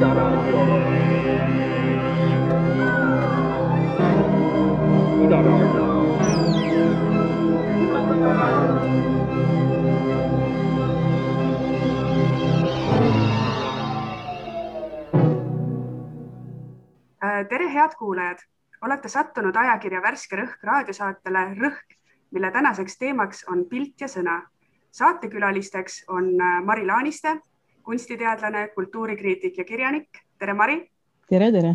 tere, head kuulajad! olete sattunud ajakirja Värske Rõhk raadiosaatele Rõhk, mille tänaseks teemaks on pilt ja sõna. saatekülalisteks on äh, Mari Laaniste, kunstiteadlane, kultuurikriitik ja kirjanik. tere, Mari! tere, tere!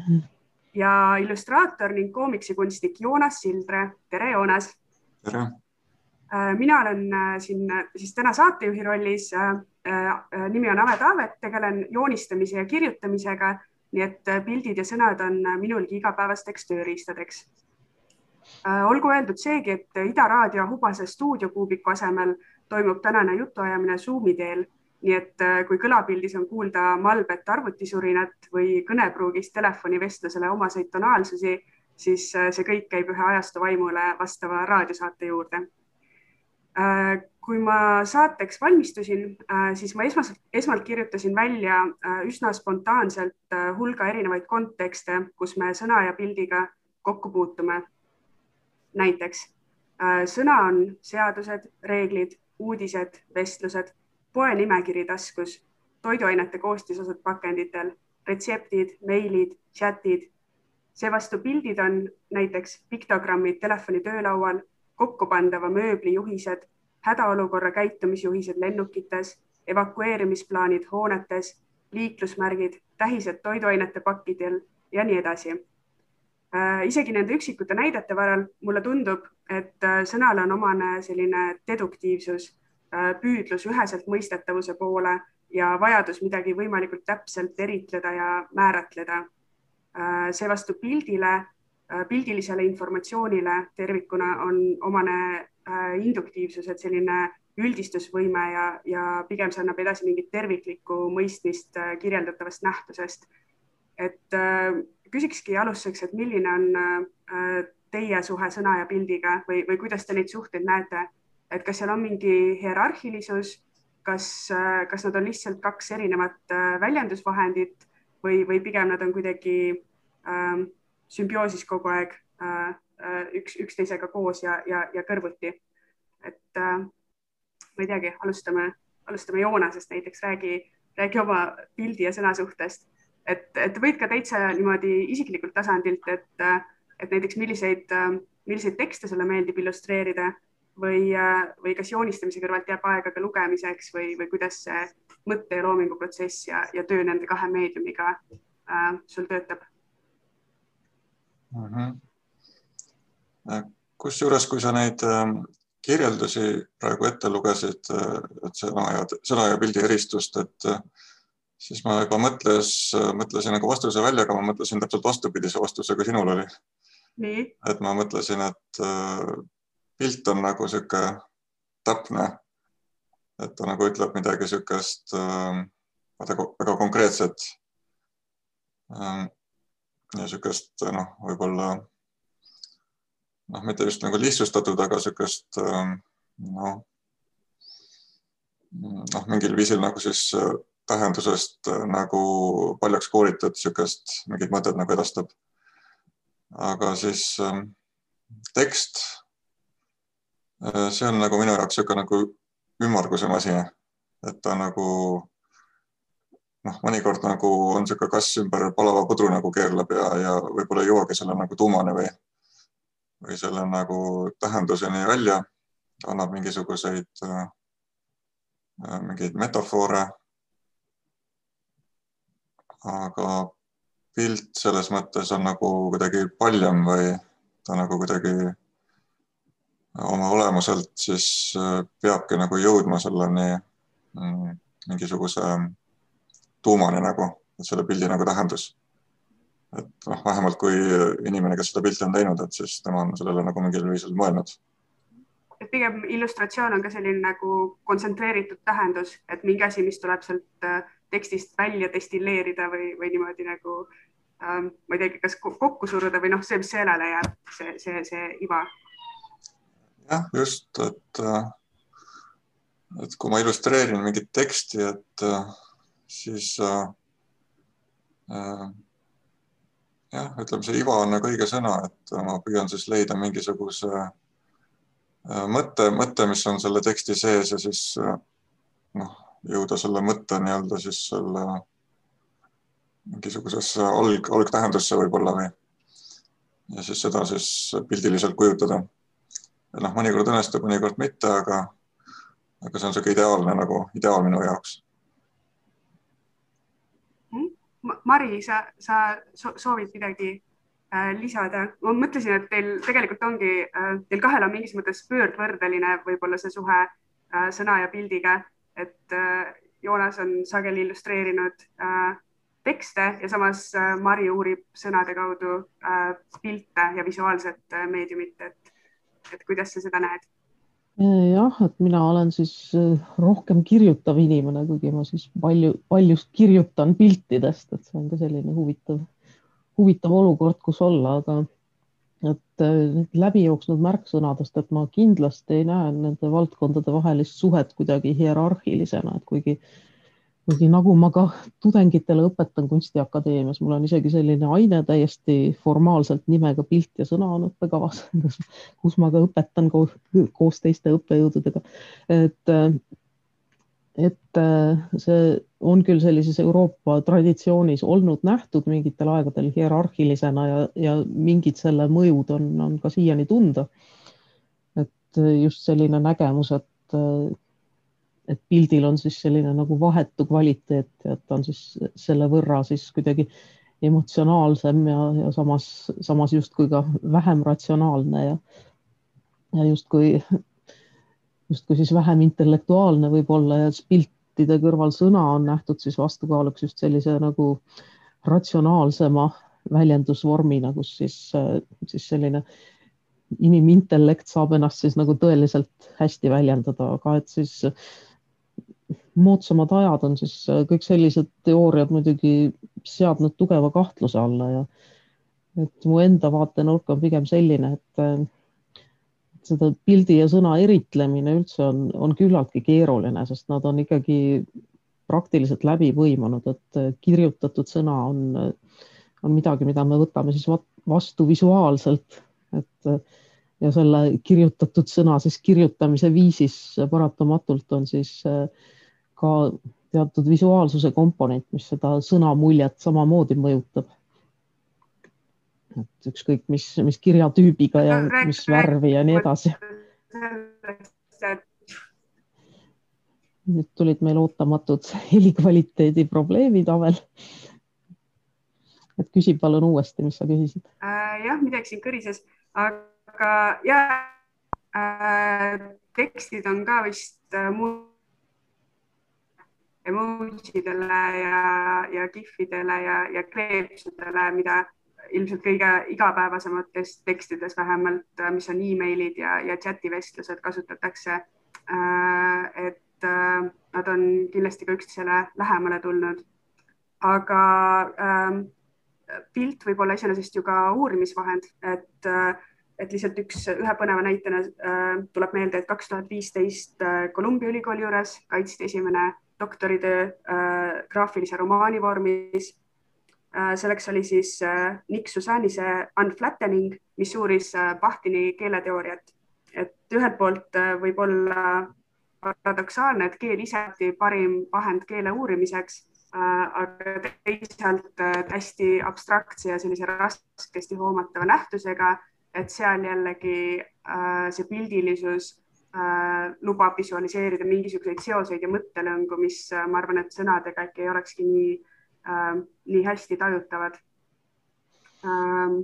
ja illustraator ning koomiksikunstnik Joonas Sildre. tere, Joonas! tere! Äh, mina olen siin siis täna saatejuhi rollis. nimi on Ave Taavet, tegelen joonistamise ja kirjutamisega nii et pildid ja sõnad on minulgi igapäevasteks tööriistadeks. olgu öeldud seegi, et Ida Raadio Hubase stuudiokuubiku asemel toimub tänane jutuajamine Zoomi teel, nii et kui kõlapildis on kuulda malbet arvutisurinat või kõnepruugist telefonivestlusele omaseid tonaalsusi, siis see kõik käib ühe ajastu vaimule vastava raadiosaate juurde kui ma saateks valmistusin, siis ma esmalt, esmalt kirjutasin välja üsna spontaanselt hulga erinevaid kontekste, kus me sõna ja pildiga kokku puutume. näiteks sõna on seadused, reeglid, uudised, vestlused, poenimekiri taskus, toiduainete koostisosad pakenditel, retseptid, meilid, chatid. seevastu pildid on näiteks piktogrammid telefoni töölaual, kokkupandava mööbli juhised hädaolukorra käitumisjuhised lennukites, evakueerimisplaanid hoonetes, liiklusmärgid, tähised toiduainete pakkidel ja nii edasi. isegi nende üksikute näidete varal mulle tundub, et sõnale on omane selline deduktiivsus, püüdlus üheselt mõistetavuse poole ja vajadus midagi võimalikult täpselt eritleda ja määratleda. seevastu pildile, pildilisele informatsioonile tervikuna on omane induktiivsus, et selline üldistusvõime ja, ja pigem see annab edasi mingit terviklikku mõistmist kirjeldatavast nähtusest. et küsikski alustuseks, et milline on teie suhe sõna ja pildiga või, või kuidas te neid suhteid näete, et kas seal on mingi hierarhilisus, kas, kas nad on lihtsalt kaks erinevat väljendusvahendit või, või pigem nad on kuidagi äh, sümbioosis kogu aeg äh, üks, üksteisega koos ja, ja, ja kõrvuti. et äh, ma ei teagi, alustame, alustame Joonasest näiteks, räägi, räägi oma pildi ja sõna suhtest, et, et võid ka täitsa niimoodi isiklikult tasandilt, et, et näiteks milliseid, milliseid tekste sulle meeldib illustreerida või, või kas joonistamise kõrvalt jääb aega ka lugemiseks või, või kuidas see mõtte ja loominguprotsess ja, ja töö nende kahe meediumiga äh, sul töötab mm? -hmm kusjuures, kui sa neid kirjeldusi praegu ette lugesid, et sõna ja sõna ja pildi eristust, et siis ma juba mõtles, mõtlesin nagu vastuse välja, aga ma mõtlesin täpselt vastupidise vastuse, kui sinul oli. et ma mõtlesin, et pilt on nagu sihuke täpne, et ta nagu ütleb midagi sihukest väga, väga konkreetset. ja sihukest noh, võib-olla noh, mitte just nagu lihtsustatud, aga niisugust noh, noh, mingil viisil nagu siis tähendusest nagu paljaks koolitud niisugust mingit mõtet nagu edastab. aga siis tekst, see on nagu minu jaoks niisugune nagu ümmarguse masin, et ta nagu noh, mõnikord nagu on niisugune kass ümber palava pudru nagu keerleb ja, ja võib-olla ei jõuagi selle nagu tuumani või või selle nagu tähenduseni välja, annab mingisuguseid äh, mingeid metafoore. aga pilt selles mõttes on nagu kuidagi paljem või ta nagu kuidagi oma olemuselt siis peabki nagu jõudma selleni mingisuguse tuumani nagu, et selle pildi nagu tähendus et noh, vähemalt kui inimene, kes seda pilti on teinud, et siis tema on sellele nagu mingil viisil mõelnud. et pigem illustratsioon on ka selline nagu kontsentreeritud tähendus, et mingi asi, mis tuleb sealt tekstist välja destilleerida või, või niimoodi nagu ähm, ma ei teagi, kas kokku suruda või noh, see, mis seelele jääb, see, see, see iva. Jah, just, et, et kui ma illustreerin mingit teksti, et siis äh, jah, ütleme see iva on nagu õige sõna, et ma püüan siis leida mingisuguse mõtte, mõtte, mis on selle teksti sees ja siis noh, jõuda selle mõtte nii-öelda siis selle mingisugusesse alg, algtähendusse võib-olla või ja siis seda siis pildiliselt kujutada. Noh, mõnikord õnnestub, mõnikord mitte, aga, aga see on niisugune ideaalne nagu ideaal minu jaoks. Mari, sa, sa soovid midagi äh, lisada? ma mõtlesin, et teil tegelikult ongi äh,, teil kahel on mingis mõttes pöördvõrdeline võib-olla see suhe äh, sõna ja pildiga, et äh, Joonas on sageli illustreerinud äh, tekste ja samas äh, Mari uurib sõnade kaudu pilte ja visuaalset meediumit, et, et kuidas sa seda näed? jah, et mina olen siis rohkem kirjutav inimene, kuigi ma siis palju, paljust kirjutan piltidest, et see on ka selline huvitav, huvitav olukord, kus olla, aga et läbi jooksnud märksõnadest, et ma kindlasti ei näe nende valdkondade vahelist suhet kuidagi hierarhilisena, et kuigi äh, kuigi nagu ma ka tudengitele õpetan Kunstiakadeemias, mul on isegi selline aine täiesti formaalselt nimega pilt ja sõna on õppekavas, kus ma ka õpetan koos, koos teiste õppejõududega. et, et see on küll sellises Euroopa traditsioonis olnud nähtud mingitel aegadel hierarhilisena ja, ja mingid selle mõjud on, on ka siiani tunda. et just selline nägemus, et et pildil on siis selline nagu vahetu kvaliteet ja ta on siis selle võrra siis kuidagi emotsionaalsem ja, ja samas, samas justkui ka vähem ratsionaalne ja, ja justkui, justkui siis vähem intellektuaalne võib-olla ja piltide kõrval sõna on nähtud siis vastukaaluks just sellise nagu ratsionaalsema väljendusvormina, kus siis, siis selline inimintellekt saab ennast siis nagu tõeliselt hästi väljendada, aga et siis moodsamad ajad on siis äh, kõik sellised teooriad muidugi seadnud tugeva kahtluse alla ja et mu enda vaatenurk on pigem selline, et äh, seda pildi ja sõna eritlemine üldse on, on küllaltki keeruline, sest nad on ikkagi praktiliselt läbi põimunud, et äh, kirjutatud sõna on, on midagi, mida me võtame siis vastu visuaalselt, et ja selle kirjutatud sõna siis kirjutamise viisis paratamatult on siis äh, ka teatud visuaalsuse komponent, mis seda sõnamuljet samamoodi mõjutab. et ükskõik, mis, mis kirjatüübiga ja mis värvi ja nii edasi. nüüd tulid meil ootamatud helikvaliteedi probleemid, Avel. et küsi palun uuesti, mis sa küsisid äh,? jah, midagi siin kõrises, aga ja äh, tekstid on ka vist äh, muud emotsidele ja, ja kihvidele ja, ja kleepsudele, mida ilmselt kõige igapäevasemates tekstides vähemalt, mis on emailid ja, ja chativestlused kasutatakse. Äh, et äh, nad on kindlasti ka üksteisele lähemale tulnud. aga ähm, pilt võib olla iseenesest ju ka uurimisvahend, et äh, et lihtsalt üks, ühe põneva näitena tuleb meelde, et kaks tuhat viisteist Columbia ülikooli juures kaitsti esimene doktoritöö äh, graafilise romaani vormis äh,. selleks oli siis äh, Nick Susanise Unflattening, mis uuris äh, Bachtini keeleteooriat. et ühelt poolt äh, võib olla paradoksaalne, et keel ise parim vahend keele uurimiseks äh,, aga teisalt äh, hästi abstraktse ja sellise raskesti hoomatava nähtusega, et seal jällegi äh, see pildilisus lubab visualiseerida mingisuguseid seoseid ja mõttelõngu, mis äh, ma arvan, et sõnadega äkki ei olekski nii äh,, nii hästi tajutavad ähm,.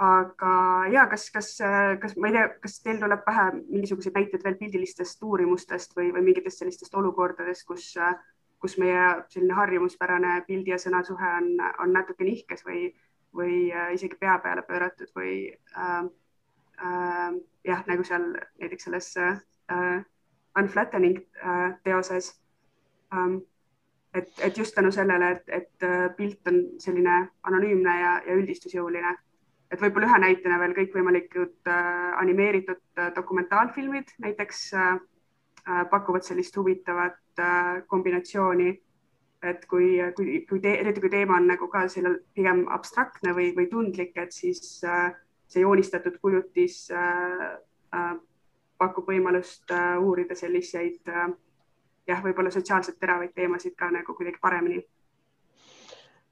aga ja kas, kas, äh, kas ma ei tea, kas teil tuleb pähe mingisuguseid näiteid veel pildilistest uurimustest või, või mingitest sellistest olukordadest, kus, kus meie selline harjumuspärane pildi ja sõna suhe on, on natuke nihkes või, või isegi pea peale pööratud või äh, äh, jah, nagu seal näiteks selles äh, Unflattening äh, teoses ähm,. et, et just tänu sellele, et, et äh, pilt on selline anonüümne ja, ja üldistusjõuline. et võib-olla ühe näitena veel kõikvõimalikud äh, animeeritud äh, dokumentaalfilmid näiteks äh, äh, pakuvad sellist huvitavat äh, kombinatsiooni et kui, kui, kui te, eriti kui teema on nagu ka sellel pigem abstraktne või, või tundlik, et siis äh, see joonistatud kujutis äh, äh, pakub võimalust äh, uurida selliseid äh, jah, võib-olla sotsiaalselt teravaid teemasid ka nagu kuidagi paremini.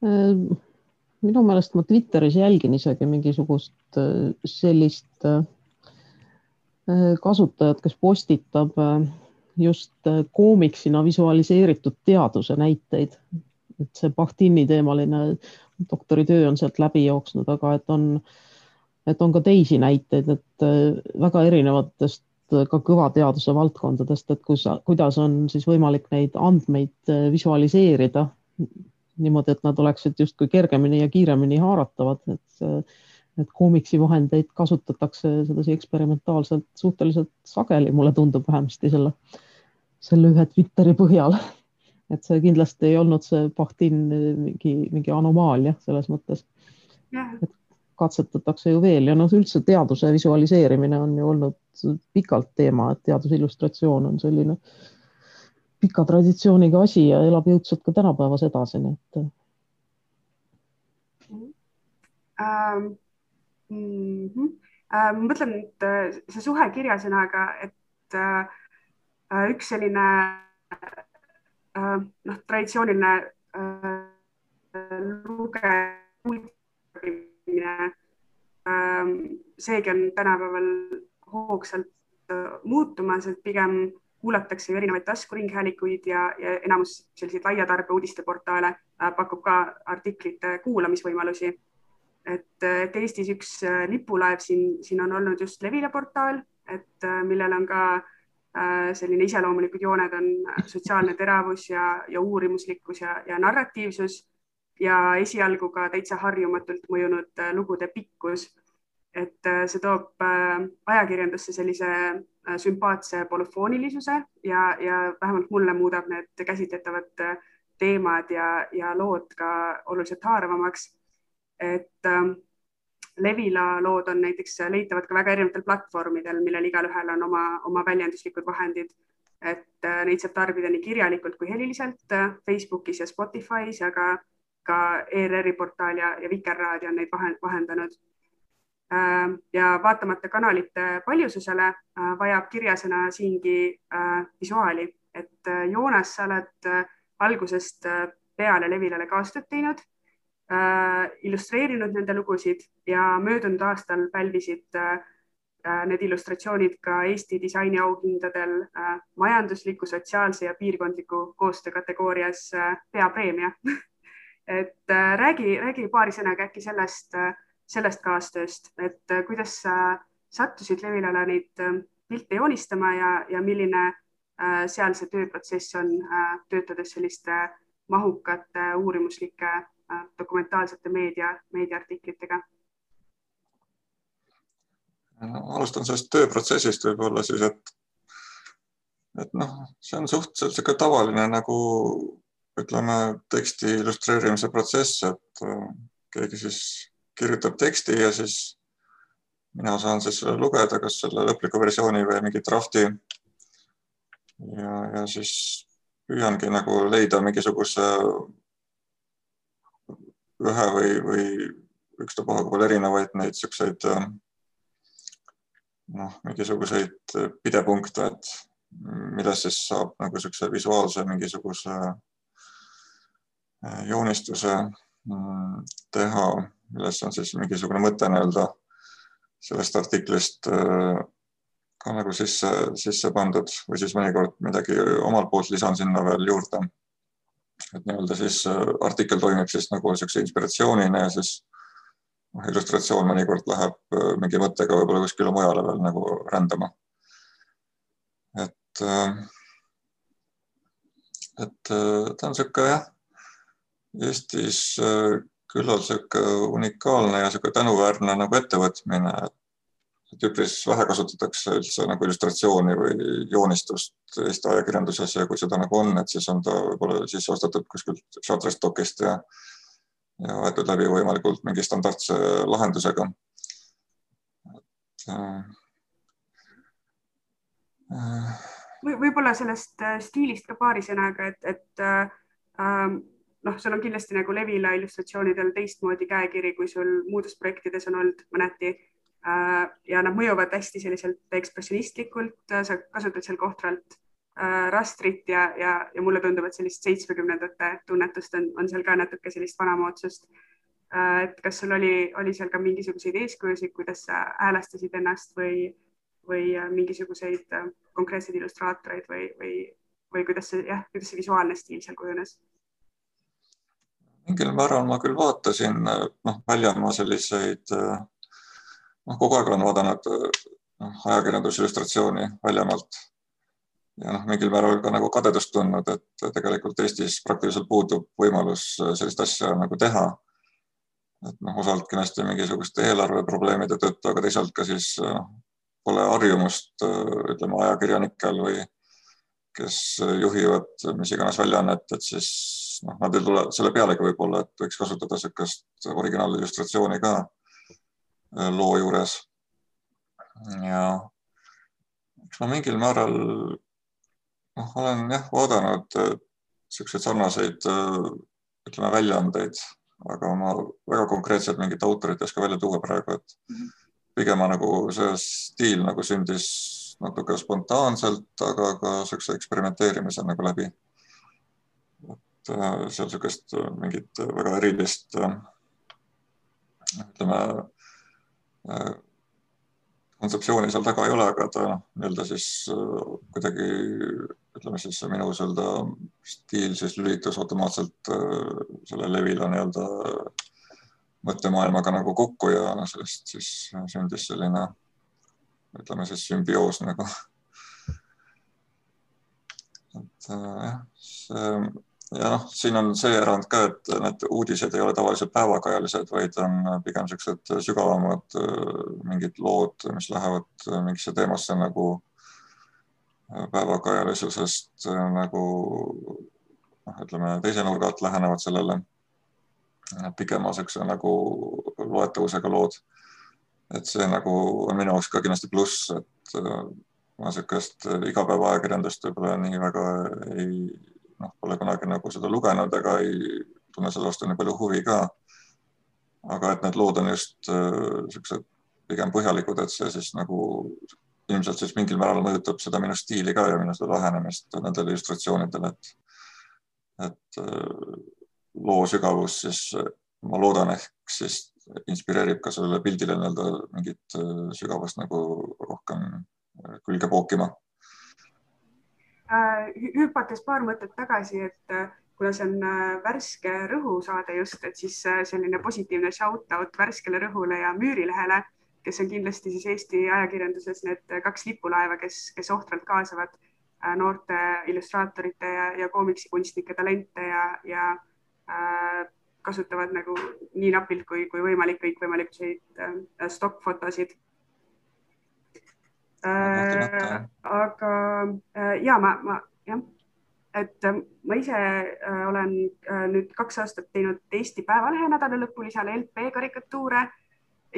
Äh, minu meelest ma Twitteris jälgin isegi mingisugust äh, sellist äh, kasutajat, kes postitab just koomiksina visualiseeritud teaduse näiteid. et see Bahtini teemaline doktoritöö on sealt läbi jooksnud, aga et on, et on ka teisi näiteid, et väga erinevatest ka kõvateaduse valdkondadest, et kus, kuidas on siis võimalik neid andmeid äh, visualiseerida niimoodi, et nad oleksid justkui kergemini ja kiiremini haaratavad, et, äh, et koomiksi vahendeid kasutatakse sedasi eksperimentaalselt suhteliselt sageli, mulle tundub vähemasti selle, selle ühe Twitteri põhjal. et see kindlasti ei olnud see Bahtin mingi, mingi anomaalia selles mõttes. et katsetatakse ju veel ja noh, üldse teaduse visualiseerimine on ju olnud pikalt teema, et teadusillustratsioon on selline pika traditsiooniga asi ja elab jõudsalt ka tänapäevas edasi, nii et ähm,. Mm -hmm. äh, mõtlen, äh, see suhe kirjasõnaga, et äh, äh üks selline äh, noh, traditsiooniline äh, lugemine ähm, seegi on tänapäeval hoogsalt äh, muutumas, et pigem kuulatakse erinevaid taskuringhäälikuid ja, ja enamus selliseid laia tarbe uudisteportaale äh, pakub ka artiklite kuulamisvõimalusi. et, äh, et Eestis üks lipulaev siin, siin on olnud just Levila portaal, et millel on ka selline iseloomulikud jooned on sotsiaalne teravus ja, ja uurimuslikkus ja, ja narratiivsus ja esialgu ka täitsa harjumatult mõjunud lugude pikkus et äh, see toob äh, ajakirjandusse sellise äh, sümpaatse polüfoonilisuse ja, ja vähemalt mulle muudab need käsitletavad teemad ja, ja lood ka oluliselt haaravamaks. et äh, Levila lood on näiteks leitavad ka väga erinevatel platvormidel, millel igalühel on oma, oma väljenduslikud vahendid. et äh, neid saab tarbida nii kirjalikult kui heliliselt äh, Facebookis ja Spotify's ja ka, ERR-i portaal ja, ja Vikerraadio on neid vahendanud. Ähm, ja vaatamata kanalite paljususele äh, vajab kirjasõna siingi äh, visuaali, et äh, Joonas, sa oled algusest peale Levilale kaastööd teinud, illustreerinud nende lugusid ja möödunud aastal pälvisid need illustratsioonid ka Eesti disainiauhindadel majandusliku, sotsiaalse ja piirkondliku koostöö kategoorias peapreemia et räägi, räägi paari sõnaga äkki sellest sellest kaastööst, et äh, kuidas sa sattusid Levilale neid äh, pilte joonistama ja, ja milline äh, seal see tööprotsess on, töötades selliste mahukate uurimuslike dokumentaalsete meedia, meediaartiklitega? alustan sellest tööprotsessist võib-olla siis, et, et noh, see on suhteliselt sihuke tavaline nagu ütleme, teksti illustreerimise protsess, et keegi siis kirjutab teksti ja siis mina saan siis selle lugeda, kas selle lõpliku versiooni või mingi drafti. ja, ja siis püüangi nagu leida mingisuguse ühe või, või ükstapuha kui palju erinevaid neid siukseid noh, mingisuguseid pidepunkte, et millest siis saab nagu siukse visuaalse mingisuguse joonistuse mm, teha milles on siis mingisugune mõte nii-öelda sellest artiklist äh, ka nagu sisse, sisse pandud või siis mõnikord midagi omalt poolt lisan sinna veel juurde. et nii-öelda siis äh, artikkel toimib siis nagu niisuguse inspiratsioonina ja siis noh, illustratsioon mõnikord läheb äh, mingi mõttega võib-olla kuskile mujale veel nagu rändama. et, et ta on niisugune jah, Eestis küllalt sihuke unikaalne ja sihuke tänuväärne nagu ettevõtmine. et üpris vähe kasutatakse üldse nagu illustratsiooni või joonistust Eesti ajakirjanduses ja kui seda nagu on, et siis on ta võib-olla sisse ostetud kuskilt Shutterstockist ja, ja võetud läbi võimalikult mingi standardse lahendusega. et äh, äh võib-olla sellest äh, stiilist ka paari sõnaga, et, et äh, noh, sul on kindlasti nagu Levila illustratsioonidel teistmoodi käekiri, kui sul muudes projektides on olnud mõneti ja nad mõjuvad hästi selliselt ekspressionistlikult, sa kasutad seal kohtralt rastrit ja, ja, ja mulle tundub, et sellist seitsmekümnendate tunnetust on, on seal ka natuke sellist vanamoodsust. et kas sul oli, oli seal ka mingisuguseid eeskujusid, kuidas sa häälestasid ennast või, või mingisuguseid konkreetseid illustraatoreid või, või, või kuidas see jah, kuidas see visuaalne stiil seal kujunes? Mingil määral ma küll vaatasin noh, väljamaa selliseid noh, kogu aeg olen vaadanud noh, ajakirjandusillustratsiooni väljamaalt ja noh, mingil määral ka nagu kadedust tundnud, et tegelikult Eestis praktiliselt puudub võimalus sellist asja nagu teha. et noh, osalt kindlasti mingisuguste eelarveprobleemide tõttu, aga teisalt ka siis noh, pole harjumust ütleme ajakirjanikel või kes juhivad mis iganes väljaannet, et siis noh, nad ei tule selle pealegi võib-olla, et võiks kasutada niisugust originaalillustratsiooni ka loo juures. ja eks ma mingil määral noh, olen jah vaadanud niisuguseid sarnaseid ütleme väljaandeid, aga ma väga konkreetselt mingit autorit ei oska välja tuua praegu, et mhm. pigem nagu see stiil nagu sündis natuke spontaanselt, aga ka niisuguse eksperimenteerimise nagu läbi. et seal niisugust mingit väga erilist ütleme kontseptsiooni seal taga ei ole, aga ta noh, nii-öelda siis äh, kuidagi ütleme siis minu nii-öelda stiil siis lülitus automaatselt äh, selle Levila nii-öelda mõttemaailmaga nagu kokku ja noh, sellest siis sündis selline ütleme siis sümbioos nagu. et äh, jah, see ja noh, siin on see erand ka, et need uudised ei ole tavaliselt päevakajalised, vaid on pigem niisugused sügavamad mingid lood, mis lähevad mingisse teemasse nagu päevakajalisusest nagu noh, ütleme teise nurga alt lähenevad sellele pikema niisuguse nagu loetavusega lood. Et see nagu on minu jaoks ka kindlasti pluss, et ma niisugust igapäevaajakirjandust võib-olla nii väga ei noh, pole kunagi nagu seda lugenud ega ei tunne selle vastu nii palju huvi ka. aga et need lood on just niisugused äh, pigem põhjalikud, et see siis nagu ilmselt siis mingil määral mõjutab seda minu stiili ka ja minu seda lähenemist nendele illustratsioonidele, et et äh, loo sügavus siis ma loodan, ehk siis inspireerib ka sellele pildile nii-öelda mingit äh, sügavust nagu rohkem külge pookima. Äh, hüpates paar mõtet tagasi, et äh, kuna see on äh, värske rõhusaade just, et siis selline positiivne shout out värskele rõhule ja Müürilehele, kes on kindlasti siis Eesti ajakirjanduses need kaks lipulaeva, kes, kes ohtralt kaasavad noorte illustraatorite ja, ja koomiksikunstnike talente ja, ja äh, kasutavad nagu nii napilt kui, kui võimalik kõikvõimalikuid äh, stokkfotosid. Äh, aga äh, ja ma, ma jah, et äh, ma ise olen nüüd kaks aastat teinud Eesti Päevalehe nädala lõpulisele LP karikatuure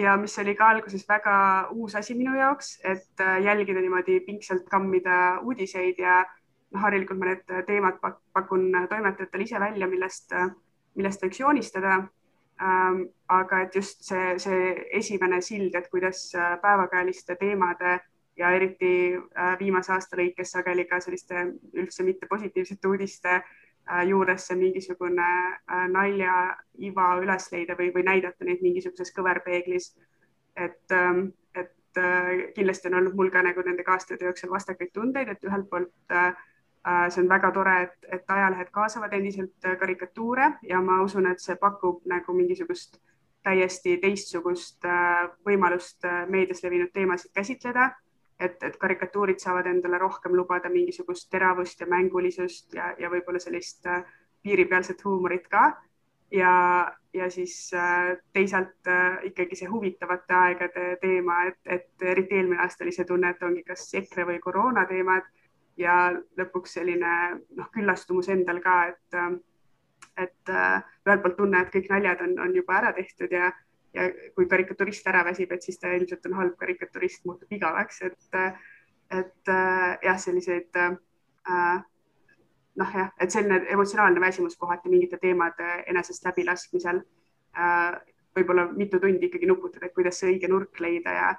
ja mis oli ka alguses väga uus asi minu jaoks, et jälgida niimoodi pingsalt kammida uudiseid ja noh, harilikult ma need teemad pakun toimetajatele ise välja, millest, millest võiks joonistada ähm,. aga et just see, see esimene sild, et kuidas päevakajaliste teemade ja eriti äh, viimase aasta lõikes sageli ka selliste üldse mitte positiivsete uudiste äh, juures see mingisugune äh, nalja iva üles leida või, või näidata neid mingisuguses kõverpeeglis. et, ähm, et kindlasti on olnud mul ka nagu nende aastate jooksul vastakaid tundeid, et ühelt poolt see on väga tore, et, et ajalehed kaasavad endiselt karikatuure ja ma usun, et see pakub nagu mingisugust täiesti teistsugust võimalust meedias levinud teemasid käsitleda et, et karikatuurid saavad endale rohkem lubada mingisugust teravust ja mängulisust ja, ja võib-olla sellist äh, piiripealset huumorit ka. ja, ja siis äh, teisalt äh, ikkagi see huvitavate aegade teema, et, et eriti eelmine aasta oli see tunne, et ongi kas EKRE või koroona teemad ja lõpuks selline noh, küllastumus endal ka, et, et ühelt poolt tunne, et kõik naljad on, on juba ära tehtud ja ja kui karikaturist ära väsib, et siis ta ilmselt on halb karikaturist, muutub igavaks, et, et äh, jah, selliseid äh, noh, jah, et selline emotsionaalne väsimus kohati mingite teemade enesest läbilaskmisel äh, võib-olla mitu tundi ikkagi nuputada, et kuidas see õige nurk leida ja,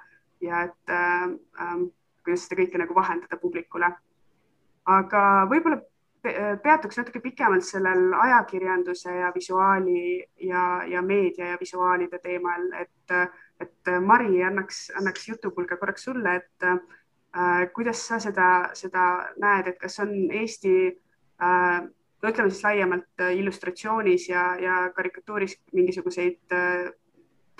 ja et äh, äh, kuidas seda kõike nagu vahendada publikule. Aga võib-olla peatuks natuke pikemalt sellel ajakirjanduse ja visuaali ja, ja meedia ja visuaalide teemal, et, et Mari annaks, annaks jutupulga korraks sulle, et äh, kuidas sa seda, seda näed, et kas on Eesti äh, no ütleme siis laiemalt illustratsioonis ja, ja karikatuuris mingisuguseid äh,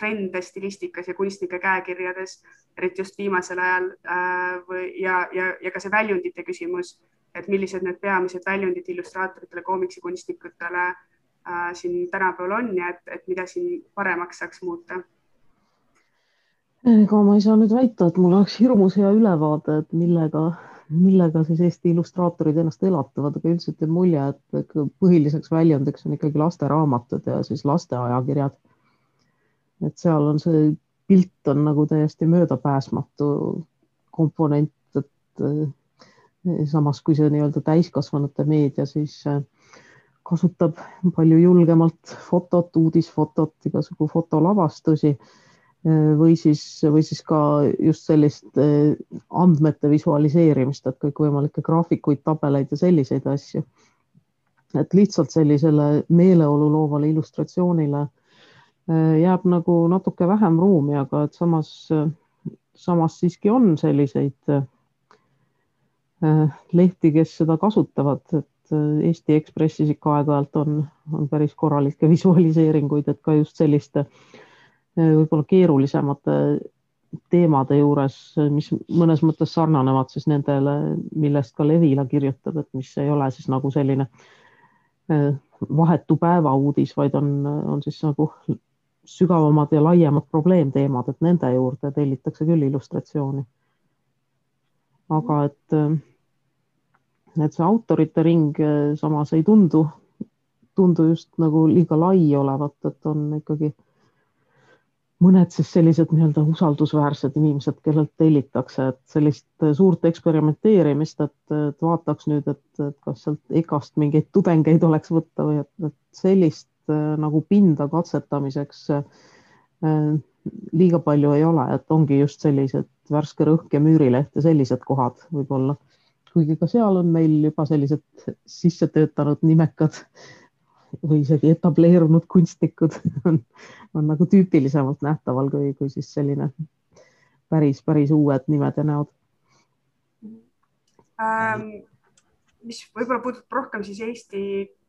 trende stilistikas ja kunstnike käekirjades, eriti just viimasel ajal äh, või ja, ja, ja ka see väljundite küsimus et millised need peamised väljundid illustraatoritele, koomiksikunstnikutele äh, siin tänapäeval on ja et, et mida siin paremaks saaks muuta? ega ma ei saa nüüd väita, et mul oleks hirmus hea ülevaade, et millega, millega siis Eesti illustraatorid ennast elatavad, aga üldiselt jääb mulje, et põhiliseks väljundiks on ikkagi lasteraamatud ja siis lasteajakirjad. Et seal on see pilt on nagu täiesti möödapääsmatu komponent, et samas kui see nii-öelda täiskasvanute meedia siis äh, kasutab palju julgemalt fotot, uudisfotot, igasugu fotolavastusi äh, või siis, või siis ka just sellist andmete visualiseerimist, et kõikvõimalikke graafikuid, tabeleid ja selliseid asju. et lihtsalt sellisele meeleolu loovale illustratsioonile jääb nagu natuke vähem ruumi, aga et samas, samas siiski on selliseid Äh, lehti, kes seda kasutavad, et äh, Eesti Ekspressis ikka aeg-ajalt on, on päris korralikke visualiseeringuid, et ka just selliste äh, võib-olla keerulisemate teemade juures, mis mõnes mõttes sarnanevad siis nendele, millest ka Levila kirjutab, et mis ei ole siis nagu selline vahetu päevauudis, vaid on, on siis nagu sügavamad ja laiemad probleemteemad, et nende juurde tellitakse küll illustratsiooni. aga et et see autorite ring eh, samas ei tundu, tundu just nagu liiga lai olevat, et on ikkagi mõned siis sellised nii-öelda usaldusväärsed inimesed, kellelt tellitakse, et sellist suurt eksperimenteerimist, et, vaataks nüüd, et, kas sealt EKA-st mingeid tudengeid oleks võtta või et, et sellist äh, nagu pinda katsetamiseks äh, liiga palju ei ole, et ongi just sellised värske rõhk ja müürileht ja sellised kohad võib-olla kuigi ka seal on meil juba sellised sisse töötanud nimekad või isegi etableerunud kunstnikud on, on nagu tüüpilisemalt nähtaval kui, kui siis selline päris, päris uued nimed ja näod ähm,. mis võib-olla puudutab rohkem siis Eesti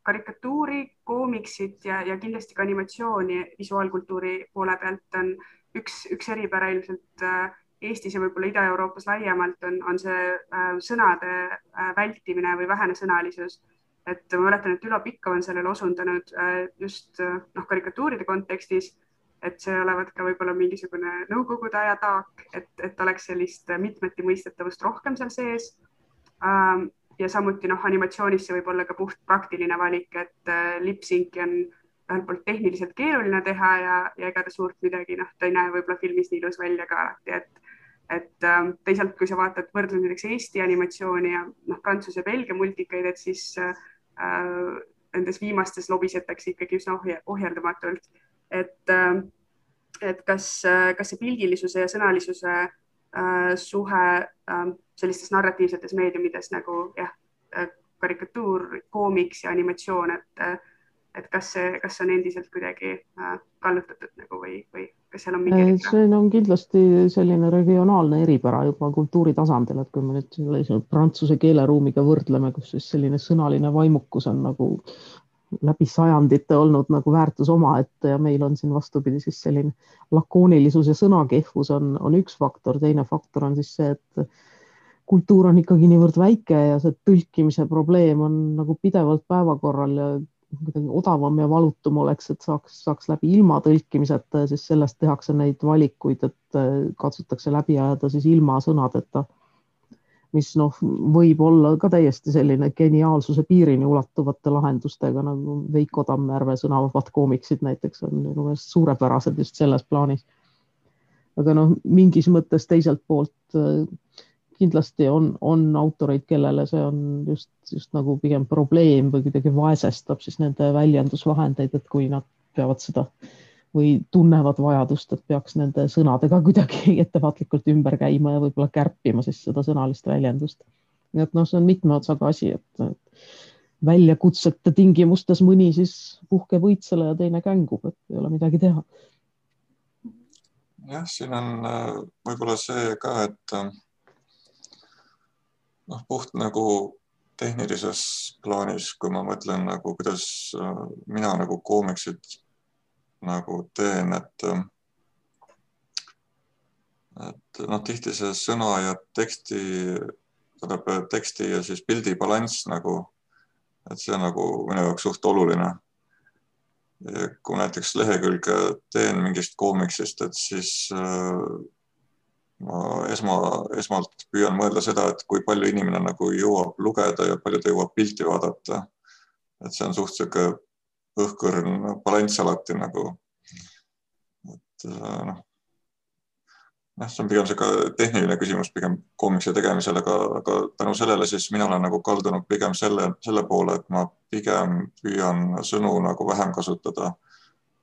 karikatuuri, koomiksit ja, ja kindlasti ka animatsiooni visuaalkultuuri poole pealt on üks, üks eripära ilmselt äh, Eestis ja võib-olla Ida-Euroopas laiemalt on, on see äh, sõnade äh, vältimine või vähene sõnalisus. et ma mäletan, et Ülo Pikk on sellele osundanud just noh, karikatuuride kontekstis, et see olevat ka võib-olla mingisugune nõukogude aja taak, et, et oleks sellist mitmeti mõistetavust rohkem seal sees ähm, ja samuti noh, animatsioonis see võib olla ka puht praktiline valik, et lipsinki on ühelt poolt tehniliselt keeruline teha ja, ja ega ta suurt midagi, noh, ta ei näe võib-olla filmis nii ilus välja ka alati, et et äh, teisalt, kui sa vaatad, võrdled näiteks Eesti animatsiooni ja noh, Prantsuse Belgia multikaid, et siis äh, nendes viimastes lobisetakse ikkagi üsna ohje, ohjeldamatult. et äh,, et kas äh,, kas see pildilisuse ja sõnalisuse äh, suhe äh, sellistes narratiivsetes meediumides nagu jah äh,, karikatuur, koomiks ja animatsioon, et äh, et kas see, kas see on endiselt kuidagi äh, kallutatud nagu või, või kas seal on mingi see on kindlasti selline regionaalne eripära juba kultuuri tasandil, et kui me nüüd sellise prantsuse keeleruumiga võrdleme, kus siis selline sõnaline vaimukus on nagu läbi sajandite olnud nagu väärtus omaette ja meil on siin vastupidi siis selline lakoonilisus ja sõnakehvus on, on üks faktor, teine faktor on siis see, et kultuur on ikkagi niivõrd väike ja see tõlkimise probleem on nagu pidevalt päevakorral ja kuidagi odavam ja valutum oleks, et saaks, saaks läbi ilma tõlkimiseta ja siis sellest tehakse neid valikuid, et äh, katsutakse läbi ajada siis ilma sõnadeta. mis noh, võib olla ka täiesti selline geniaalsuse piirini ulatuvate lahendustega nagu Veiko Tammjärve sõnavabad koomiksid näiteks on minu meelest suurepärased just selles plaanis. aga noh, mingis mõttes teiselt poolt äh, kindlasti on, on autoreid, kellele see on just, just nagu pigem probleem või kuidagi vaesestab siis nende väljendusvahendeid, et kui nad peavad seda või tunnevad vajadust, et peaks nende sõnadega kuidagi ettevaatlikult ümber käima ja võib-olla kärpima siis seda sõnalist väljendust. nii et noh, see on mitme otsaga asi, et väljakutsete tingimustes mõni siis puhkeb õitsele ja teine kängub, et ei ole midagi teha. jah, siin on äh, võib-olla see ka, et äh, noh, puht nagu tehnilises plaanis, kui ma mõtlen nagu, kuidas äh, mina nagu koomiksit nagu teen, et et noh, tihti see sõna ja teksti, tähendab teksti ja siis pildi balanss nagu et see on nagu minu jaoks suht oluline. kui näiteks lehekülge teen mingist koomiksist, et siis äh, ma esma, esmalt püüan mõelda seda, et kui palju inimene nagu jõuab lugeda ja palju ta jõuab pilti vaadata. et see on suht sihuke õhkõrn balanss alati nagu. et äh, noh jah, see on pigem sihuke tehniline küsimus pigem koomikse tegemisel, aga, aga tänu sellele siis mina olen nagu kaldunud pigem selle, selle poole, et ma pigem püüan sõnu nagu vähem kasutada.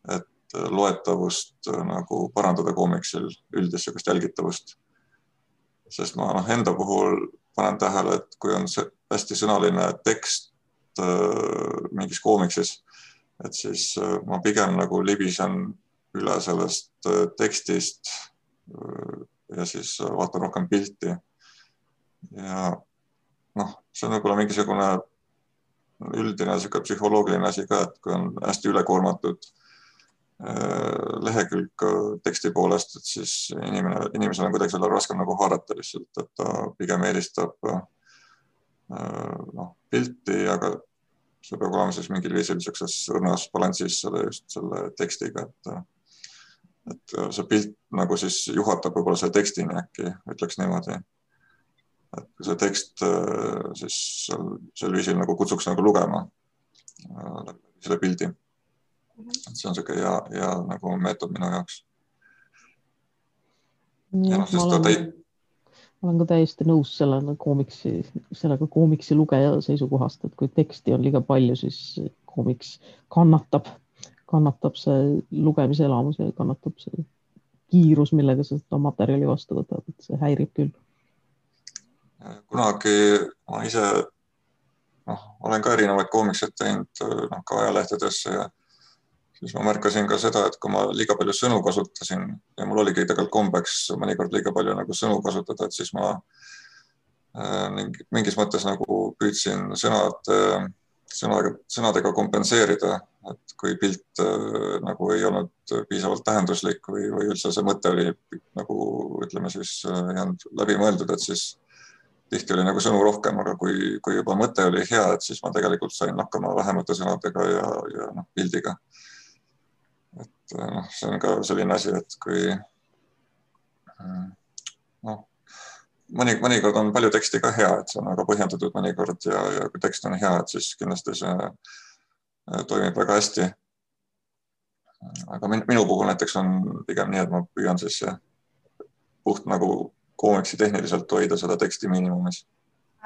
et loetavust nagu parandada koomiksil, üldist sihukest jälgitavust. sest ma noh, enda puhul panen tähele, et kui on see hästi sõnaline tekst äh, mingis koomiksis, et siis äh, ma pigem nagu libisen üle sellest äh, tekstist ja siis vaatan rohkem pilti. ja noh, see on võib-olla mingisugune üldine niisugune psühholoogiline asi ka, et kui on hästi ülekoormatud äh, lehekülg teksti poolest, et siis inimene, inimesel on kuidagi selle raskem nagu haarata lihtsalt, et ta pigem eelistab äh, noh, pilti, aga see peab olema siis mingil viisil niisuguses õrnas balansis selle just selle tekstiga, et et äh, see pilt nagu siis juhatab võib-olla selle tekstini äkki, ütleks niimoodi. et see tekst äh, siis sel, sel viisil nagu kutsuks nagu lugema äh, selle pildi. Et see on niisugune hea, hea nagu meetod minu jaoks. ja noh, sest ta täit-. ma olen ka täiesti nõus selle koomiksi, sellega koomiksi lugeja seisukohast, et kui teksti on liiga palju, siis koomiks kannatab kannatab see lugemise elamus ja kannatab see kiirus, millega sa seda materjali vastu võtad, et see häirib küll. kunagi ma ise noh, olen ka erinevaid koomikseid teinud noh, ka ajalehtedesse ja siis ma märkasin ka seda, et kui ma liiga palju sõnu kasutasin ja mul oligi tegelikult kombeks mõnikord liiga palju nagu sõnu kasutada, et siis ma äh, mingis mõttes nagu püüdsin sõnad äh, sõnaga, sõnadega kompenseerida, et kui pilt äh, nagu ei olnud piisavalt tähenduslik või, või üldse see mõte oli nagu ütleme siis ei olnud läbimõeldud, et siis tihti oli nagu sõnu rohkem, aga kui, kui juba mõte oli hea, et siis ma tegelikult sain hakkama vähemate sõnadega ja, ja noh, pildiga. Et äh, noh, see on ka selline asi, et kui noh, mõni, mõnikord on palju teksti ka hea, et see on väga põhjendatud mõnikord ja, ja kui tekst on hea, et siis kindlasti see äh, toimib väga hästi. aga minu puhul näiteks on pigem nii, et ma püüan siis puht nagu koomiksi tehniliselt hoida seda teksti miinimumis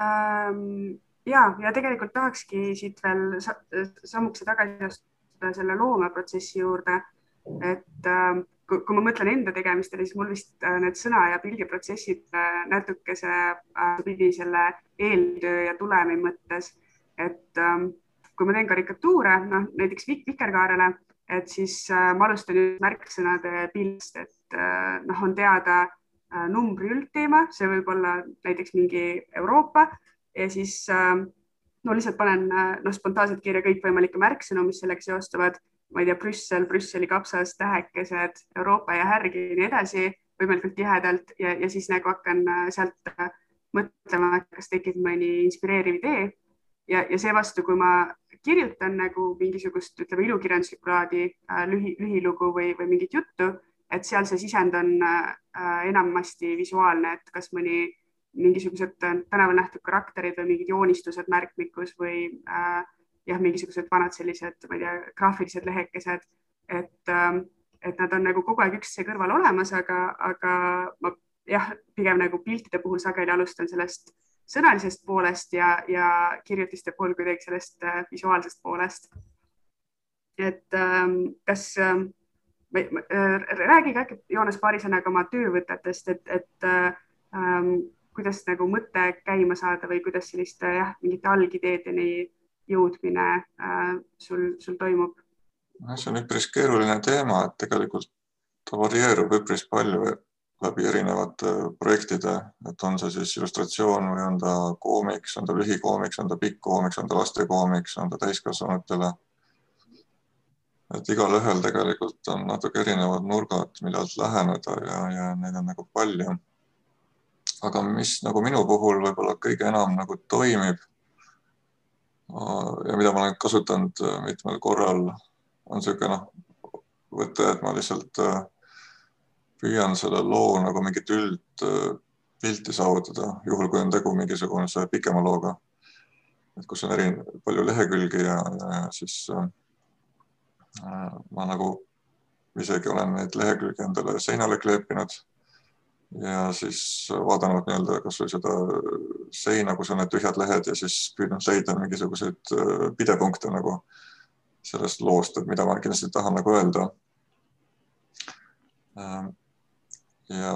ähm,. ja, ja tegelikult tahakski siit veel sammukese tagasi astuda selle loomeprotsessi juurde, et ähm, kui, kui ma mõtlen enda tegemistele, siis mul vist äh, need sõna ja pildiprotsessid äh, natukese äh, pidi selle eeltöö ja tulemi mõttes, et ähm, kui ma teen karikatuure, noh näiteks vik Vikerkaarele, et siis ma alustan märksõnade pildist, et noh, on teada numbri üldteema, see võib olla näiteks mingi Euroopa ja siis ähm, no lihtsalt panen noh, spontaanselt kirja kõikvõimalikke märksõnu, mis sellega seostuvad ma ei tea, Brüssel, Brüsseli kapsas, tähekesed, Euroopa ja härg ja nii edasi võimalikult tihedalt ja, ja siis nagu hakkan äh, sealt äh, mõtlema, kas tekib mõni inspireeriv idee. Ja, ja seevastu, kui ma kirjutan nagu mingisugust, ütleme ilukirjanduslikku laadi äh, lühi, lühilugu või, või mingit juttu, et seal see sisend on enamasti visuaalne, et kas mõni mingisugused tänaval nähtud karakterid või mingid joonistused märkmikus või äh, jah, mingisugused vanad sellised, ma ei tea, graafilised lehekesed, et, ähm, et nad on nagu kogu aeg üksteise kõrval olemas, aga, aga ma jah, pigem nagu piltide puhul sageli alustan sellest sõnalisest poolest ja, ja kirjutiste puhul kuidagi sellest äh, visuaalsest poolest. et ähm, kas ähm, äh,, räägige äkki Joonas paari sõnaga oma töövõtetest, et, et ähm, kuidas nagu mõte käima saada või kuidas selliste jah, mingite algideedeni jõudmine äh, sul, sul toimub? see on üpris keeruline teema, et tegelikult ta varieerub üpris palju läbi erinevate projektide, et on see siis illustratsioon või on ta koomiks, on ta lühikoomiks, on ta pikk koomiks, on ta lastekoomiks, on ta täiskasvanutele. et igalühel tegelikult on natuke erinevad nurgad, millalt läheneda ja, ja neid on nagu palju. aga mis nagu minu puhul võib-olla kõige enam nagu toimib ja mida ma olen kasutanud mitmel korral, on niisugune noh, võte, et ma lihtsalt äh, püüan selle loo nagu mingit üldpilti saavutada, juhul kui on tegu mingisuguse pikema looga. et kus on eri, palju lehekülgi ja, ja siis äh, ma nagu isegi olen neid lehekülgi endale seinale kleepinud ja siis vaadanud nii-öelda kasvõi seda seina, kus on need tühjad lehed ja siis püüdnud leida mingisuguseid äh, pidepunkte nagu sellest loost, et mida ma kindlasti tahan nagu öelda äh, ja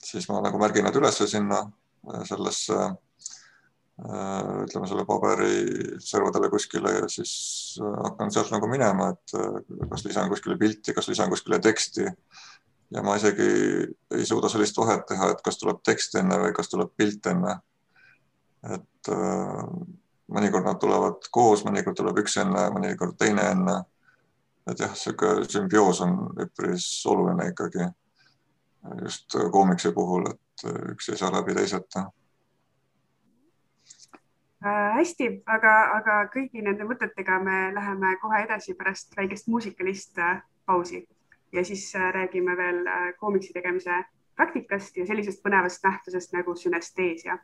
siis ma nagu märgin need üles sinna äh, sellesse äh, ütleme selle paberi servadele kuskile ja siis hakkan sealt nagu minema, et kas lisan kuskile pilti, kas lisan kuskile teksti. Ja ma isegi ei suuda sellist vahet teha, et kas tuleb tekst enne või kas tuleb pilt enne. et mõnikord nad tulevad koos, mõnikord tuleb üks enne, mõnikord teine enne. et jah, sihuke sümbioos on üpris oluline ikkagi just koomikse puhul, et üks ei saa läbi teiseta äh,. hästi, aga, aga kõigi nende mõtetega me läheme kohe edasi pärast väikest muusikalist äh, pausi ja siis äh, räägime veel äh, koomiksi tegemise praktikast ja sellisest põnevast nähtusest nagu sünesteesia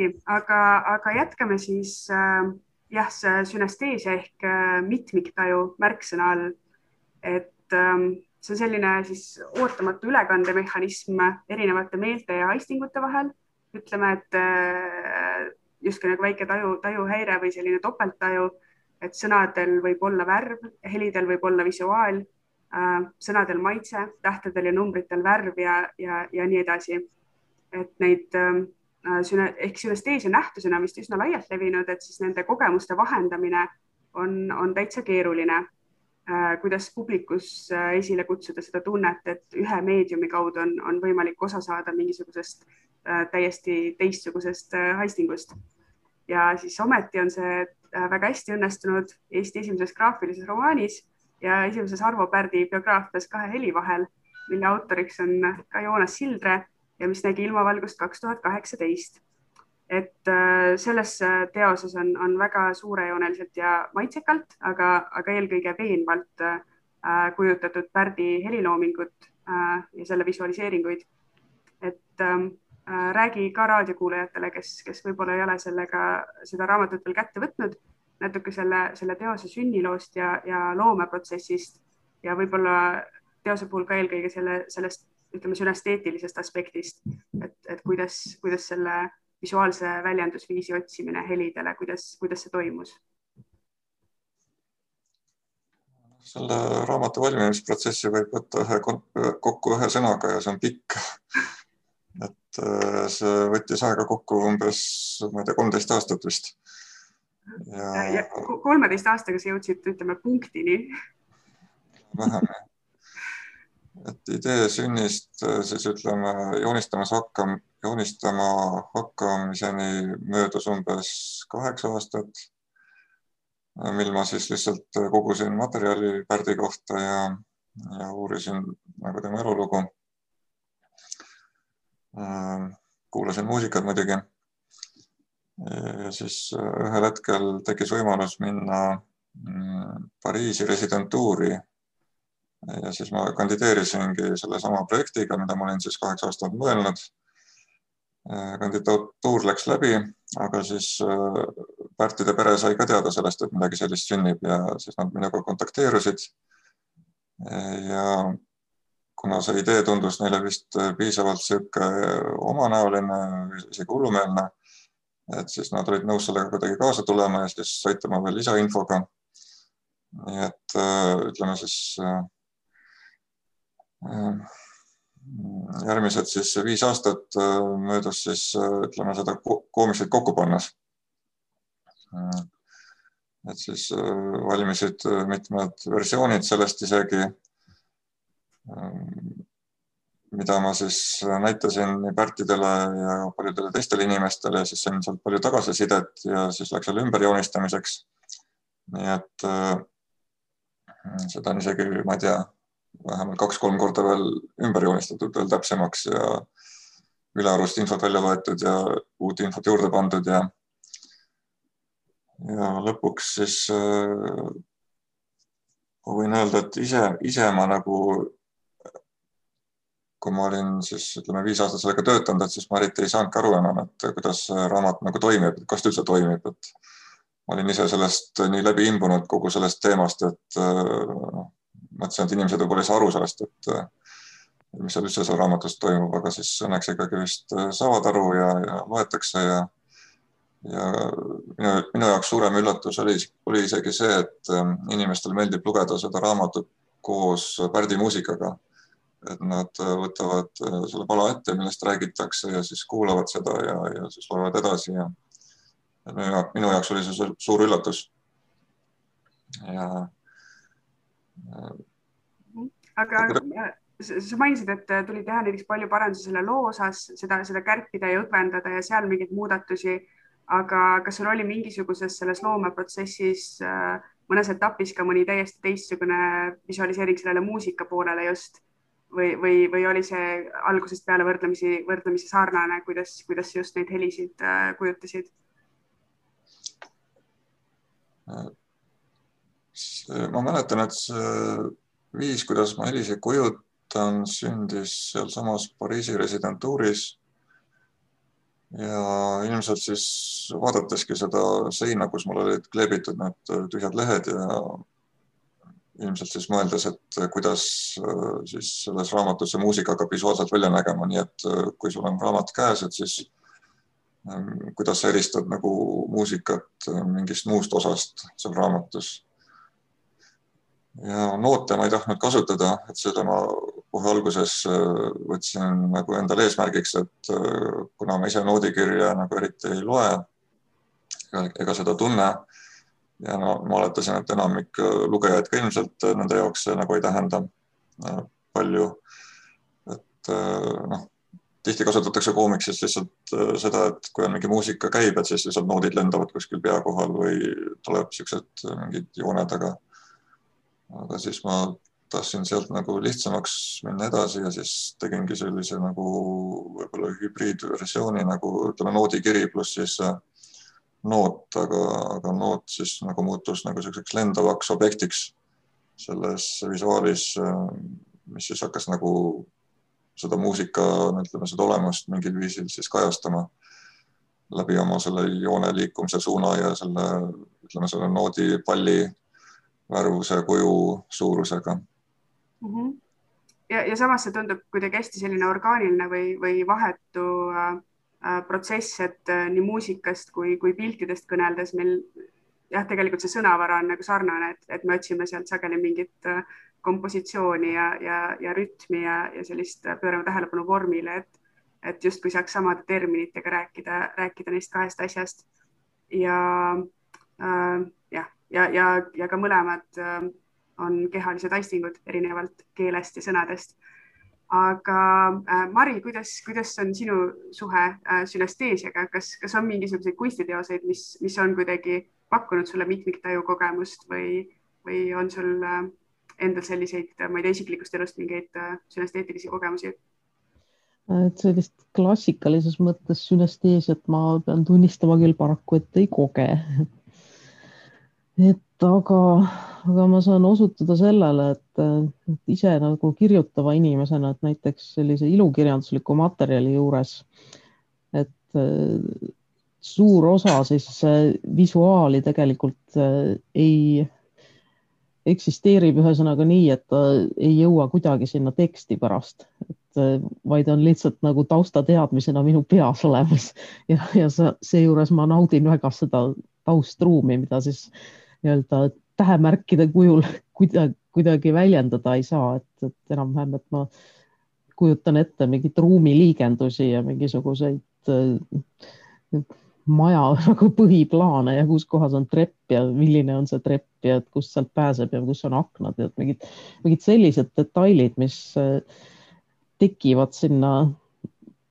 hästi, aga, aga jätkame siis äh, jah, see sünesteesia ehk äh, mitmiktaju märksõna all. et ähm, see on selline siis ootamatu ülekandemehhanism erinevate meelte ja haistingute vahel. ütleme, et äh, justkui nagu väike taju, tajuhäire või selline topelttaju, et sõnadel võib olla värv, helidel võib olla visuaal äh,, sõnadel maitse, tähtedel ja numbritel värv ja, ja, ja nii edasi. et neid äh, ehk sünesteesia nähtusena vist üsna laialt levinud, et siis nende kogemuste vahendamine on, on täitsa keeruline. Äh, kuidas publikus äh, esile kutsuda seda tunnet, et ühe meediumi kaudu on, on võimalik osa saada mingisugusest äh, täiesti teistsugusest haistingust. ja siis ometi on see väga hästi õnnestunud Eesti esimeses graafilises romaanis ja esimeses Arvo Pärdi biograafias Kahe heli vahel, mille autoriks on ka Joonas Sildre ja mis nägi ilmavalgust kaks tuhat kaheksateist. et äh, selles äh, teoses on, on väga suurejooneliselt ja maitsekalt, aga, aga eelkõige veenvalt äh, kujutatud Pärdi heliloomingut ja selle visualiseeringuid. et ähm, räägi ka raadiokuulajatele, kes, kes võib-olla ei ole sellega, seda raamatut veel kätte võtnud, natuke selle, selle teose sünniloost ja, ja loomeprotsessist ja võib-olla teose puhul ka eelkõige selle, sellest ütleme, sünesteetilisest aspektist, et, et kuidas, kuidas selle visuaalse väljendusviisi otsimine helidele, kuidas, kuidas see toimus? selle raamatu valmimisprotsessi võib võtta ühe kokku ühe sõnaga ja see on pikk. et äh, see võttis aega kokku umbes, ma ei tea, kolmteist aastat vist. ja kolmeteist aastaga sa jõudsid, ütleme punktini. vähem jah et idee sünnist äh, siis ütleme joonistamas hakkam-, joonistama hakkamiseni möödus umbes kaheksa aastat, äh, mil ma siis lihtsalt kogusin materjali Pärdi kohta ja, ja uurisin nagu tema elulugu. Äh, kuulasin muusikat muidugi. ja siis ühel hetkel tekkis võimalus minna mm, Pariisi residentuuri ja siis ma kandideerisingi sellesama projektiga, mida ma olin siis kaheksa aastat mõelnud. kandidatuur läks läbi, aga siis äh, Pärtide pere sai ka teada sellest, et midagi sellist sünnib ja siis nad minuga kontakteerusid. ja kuna see idee tundus neile vist piisavalt sihuke omanäoline, isegi hullumeelne, et siis nad olid nõus sellega kuidagi kaasa tulema ja siis aitama veel lisainfoga. nii et äh, ütleme siis äh, Äh, järgmised siis viis aastat äh, möödus siis äh, ütleme seda koomiksit kokku pannes. et siis valmisid mitmed versioonid sellest isegi, mida ma siis näitasin nii Pärtidele ja paljudele teistele inimestele ja siis sain sealt palju tagasisidet ja siis läks jälle ümberjoonistamiseks. nii et seda on isegi, ma ei tea vähemalt kaks-kolm korda veel ümber joonistatud, veel täpsemaks ja ülearust infot välja võetud ja uut infot juurde pandud ja ja lõpuks siis äh, ma võin öelda, et ise, ise ma nagu, kui ma olin siis ütleme viis aastat sellega töötanud, et siis ma eriti ei saanudki aru enam, et kuidas raamat nagu toimib, kas ta üldse toimib, et ma olin ise sellest nii läbi imbunud kogu sellest teemast, et noh, mõtlesin, et inimesed võib-olla ei saa aru sellest, et mis seal üldse seal raamatus toimub, aga siis õnneks ikkagi vist äh, saavad aru ja, ja loetakse ja ja minu, minu jaoks suurem üllatus oli, oli isegi see, et ähm, inimestele meeldib lugeda seda raamatut koos Pärdi muusikaga. et nad äh, võtavad äh, selle pala ette, millest räägitakse ja siis kuulavad seda ja, ja siis loevad edasi ja minu, minu jaoks oli see suur üllatus. ja aga sa mainisid, et tuli teha näiteks palju parandusi selle loo osas, seda, seda kärpida ja õgvendada ja seal mingeid muudatusi. aga kas sul oli mingisuguses selles loomeprotsessis äh, mõnes etapis ka mõni täiesti teistsugune visualiseering sellele muusika poolele just või, või, või oli see algusest peale võrdlemisi, võrdlemisi sarnane, kuidas, kuidas just neid helisid äh, kujutasid? ma mäletan, et see viis, kuidas ma heliseid kujutan, sündis sealsamas Pariisi residentuuris. ja ilmselt siis vaadateski seda seina, kus mul olid kleebitud need tühjad lehed ja ilmselt siis mõeldes, et kuidas siis selles raamatus see muusika hakkab visuaalselt välja nägema, nii et kui sul on raamat käes, et siis kuidas sa eristad nagu muusikat mingist muust osast seal raamatus ja noote ma ei tahtnud kasutada, et seda ma kohe alguses äh, võtsin nagu endale eesmärgiks, et äh, kuna ma ise noodikirja nagu eriti ei loe ega seda tunne ja no ma oletasin, et enamik lugejaid ka ilmselt nende jaoks see nagu ei tähenda äh, palju. et noh, tihti kasutatakse koomiksis lihtsalt seda, et kui on mingi muusika käib, et siis lihtsalt noodid lendavad kuskil pea kohal või tuleb siuksed mingid jooned, aga aga siis ma tahtsin sealt nagu lihtsamaks minna edasi ja siis tegingi sellise nagu võib-olla hübriidversiooni nagu ütleme noodikiri pluss siis äh, noot, aga, aga noot siis nagu muutus nagu selliseks lendavaks objektiks selles visuaalis, äh, mis siis hakkas nagu seda muusika, ütleme seda olemust mingil viisil siis kajastama läbi oma selle joone liikumise suuna ja selle, ütleme selle noodipalli värvuse, kuju suurusega mm. -hmm. ja, ja samas see tundub kuidagi hästi selline orgaaniline või, või vahetu äh, äh, protsess, et äh, nii muusikast kui, kui piltidest kõneldes meil jah, tegelikult see sõnavara on nagu sarnane, et, et me otsime sealt sageli mingit äh, kompositsiooni ja, ja, ja rütmi ja, ja sellist äh, pöörame tähelepanu vormile, et, et justkui saaks samade terminitega rääkida, rääkida neist kahest asjast. ja äh, jah, ja, ja, ja ka mõlemad äh, on kehalised aistingud erinevalt keelest ja sõnadest. aga äh, Mari, kuidas, kuidas on sinu suhe äh, sünesteesiaga, kas, kas on mingisuguseid kunstiteoseid, mis, mis on kuidagi pakkunud sulle mitmiktaju kogemust või, või on sul endal selliseid, ma ei tea, isiklikust elust mingeid sünesteetilisi kogemusi? et sellist klassikalises mõttes sünesteesiat ma pean tunnistama küll paraku, et ei koge et aga, aga ma saan osutuda sellele, et, et ise nagu kirjutava inimesena, et näiteks sellise ilukirjandusliku materjali juures, et suur osa siis visuaali tegelikult ei, eksisteerib ühesõnaga nii, et ta ei jõua kuidagi sinna teksti pärast, et vaid on lihtsalt nagu taustateadmisena minu peas olemas. Ja, ja seejuures ma naudin väga seda taustruumi, mida siis äh, nii-öelda tähemärkide kujul kuidagi, kuidagi väljendada ei saa, et, et enam-vähem, et ma kujutan ette mingeid ruumiliigendusi ja mingisuguseid äh, maja nagu põhiplaane ja kus kohas on trepp ja milline on see trepp ja kust sealt pääseb ja kus on aknad ja mingid, mingid sellised detailid, mis äh, tekivad sinna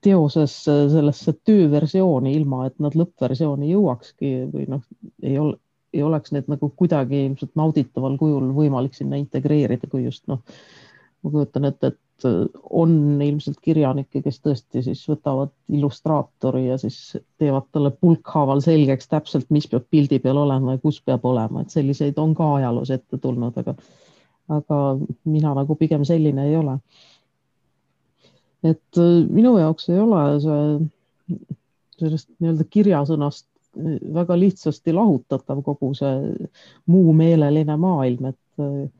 teoses sellesse tööversiooni, ilma et nad lõppversiooni jõuakski või noh, ei ole, ei oleks need nagu kuidagi ilmselt nauditaval kujul võimalik sinna integreerida, kui just noh, ma kujutan ette, et on ilmselt kirjanikke, kes tõesti siis võtavad illustraatori ja siis teevad talle pulkhaaval selgeks täpselt, mis peab pildi peal olema ja kus peab olema, et selliseid on ka ajaloos ette tulnud, aga, aga mina nagu pigem selline ei ole. et minu jaoks ei ole see sellest nii-öelda kirjasõnast väga lihtsasti lahutatav kogu see muu meeleline maailm, et,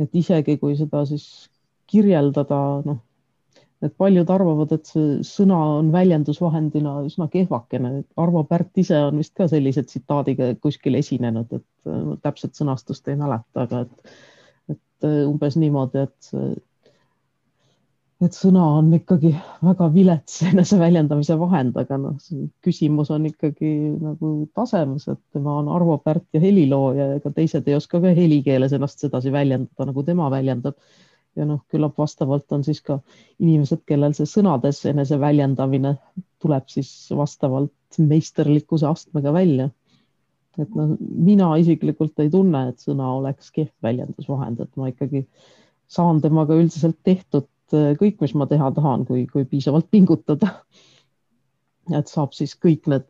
et isegi kui seda siis kirjeldada, noh, et paljud arvavad, et see sõna on väljendusvahendina üsna kehvakene. Arvo Pärt ise on vist ka sellise tsitaadiga kuskil esinenud, et täpset sõnastust ei mäleta, aga et, et umbes niimoodi, et et sõna on ikkagi väga vilets eneseväljendamise vahend, aga noh, küsimus on ikkagi nagu tasemes, et tema on Arvo Pärt ja helilooja ja ega teised ei oska ka helikeeles ennast sedasi väljendada, nagu tema väljendab. ja noh, küllap vastavalt on siis ka inimesed, kellel see sõnades eneseväljendamine tuleb siis vastavalt meisterlikkuse astmega välja. et noh, mina isiklikult ei tunne, et sõna oleks kehv väljendusvahend, et ma ikkagi saan temaga üldiselt tehtud Eh, kõik, mis ma teha tahan, kui, kui piisavalt pingutada. et saab siis kõik need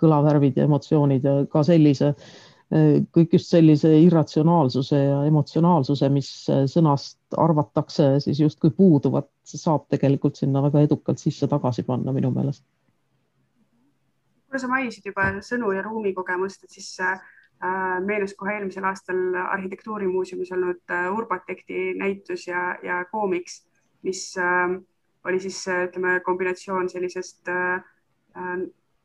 kõlavärvid ja emotsioonid ja ka sellise, eh, kõik just sellise irratsionaalsuse ja emotsionaalsuse, mis eh, sõnast arvatakse siis justkui puuduvat, saab tegelikult sinna väga edukalt sisse tagasi panna minu meelest kuna sa mainisid juba sõnu ja ruumikogemust, et siis äh, meenus kohe eelmisel aastal Arhitektuurimuuseumis olnud äh, Urbatekti näitus ja, ja koomiks, mis äh, oli siis ütleme kombinatsioon sellisest äh, äh,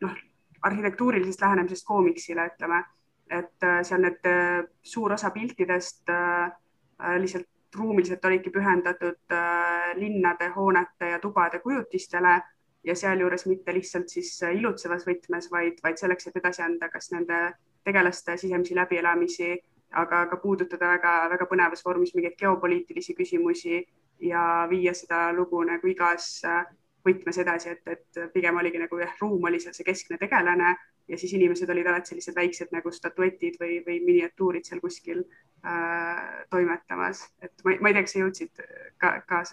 noh, arhitektuurilisest lähenemisest koomiksile, ütleme, et äh, seal need äh, suur osa piltidest äh, äh lihtsalt ruumiliselt olidki pühendatud äh, linnade, hoonete ja tubade kujutistele ja sealjuures mitte lihtsalt siis ilutsevas võtmes, vaid, vaid selleks, et edasi anda kas nende tegelaste sisemisi läbielamisi, aga ka puudutada väga-väga põnevas vormis mingeid geopoliitilisi küsimusi ja viia seda lugu nagu igas äh, võtmes edasi, et, et pigem oligi nagu jah, ruum oli seal see keskne tegelane ja siis inimesed olid alati sellised väiksed nagu statuetid või, või miniatuurid seal kuskil äh, toimetamas, et ma, ma ei tea, kas sa jõudsid ka, ka,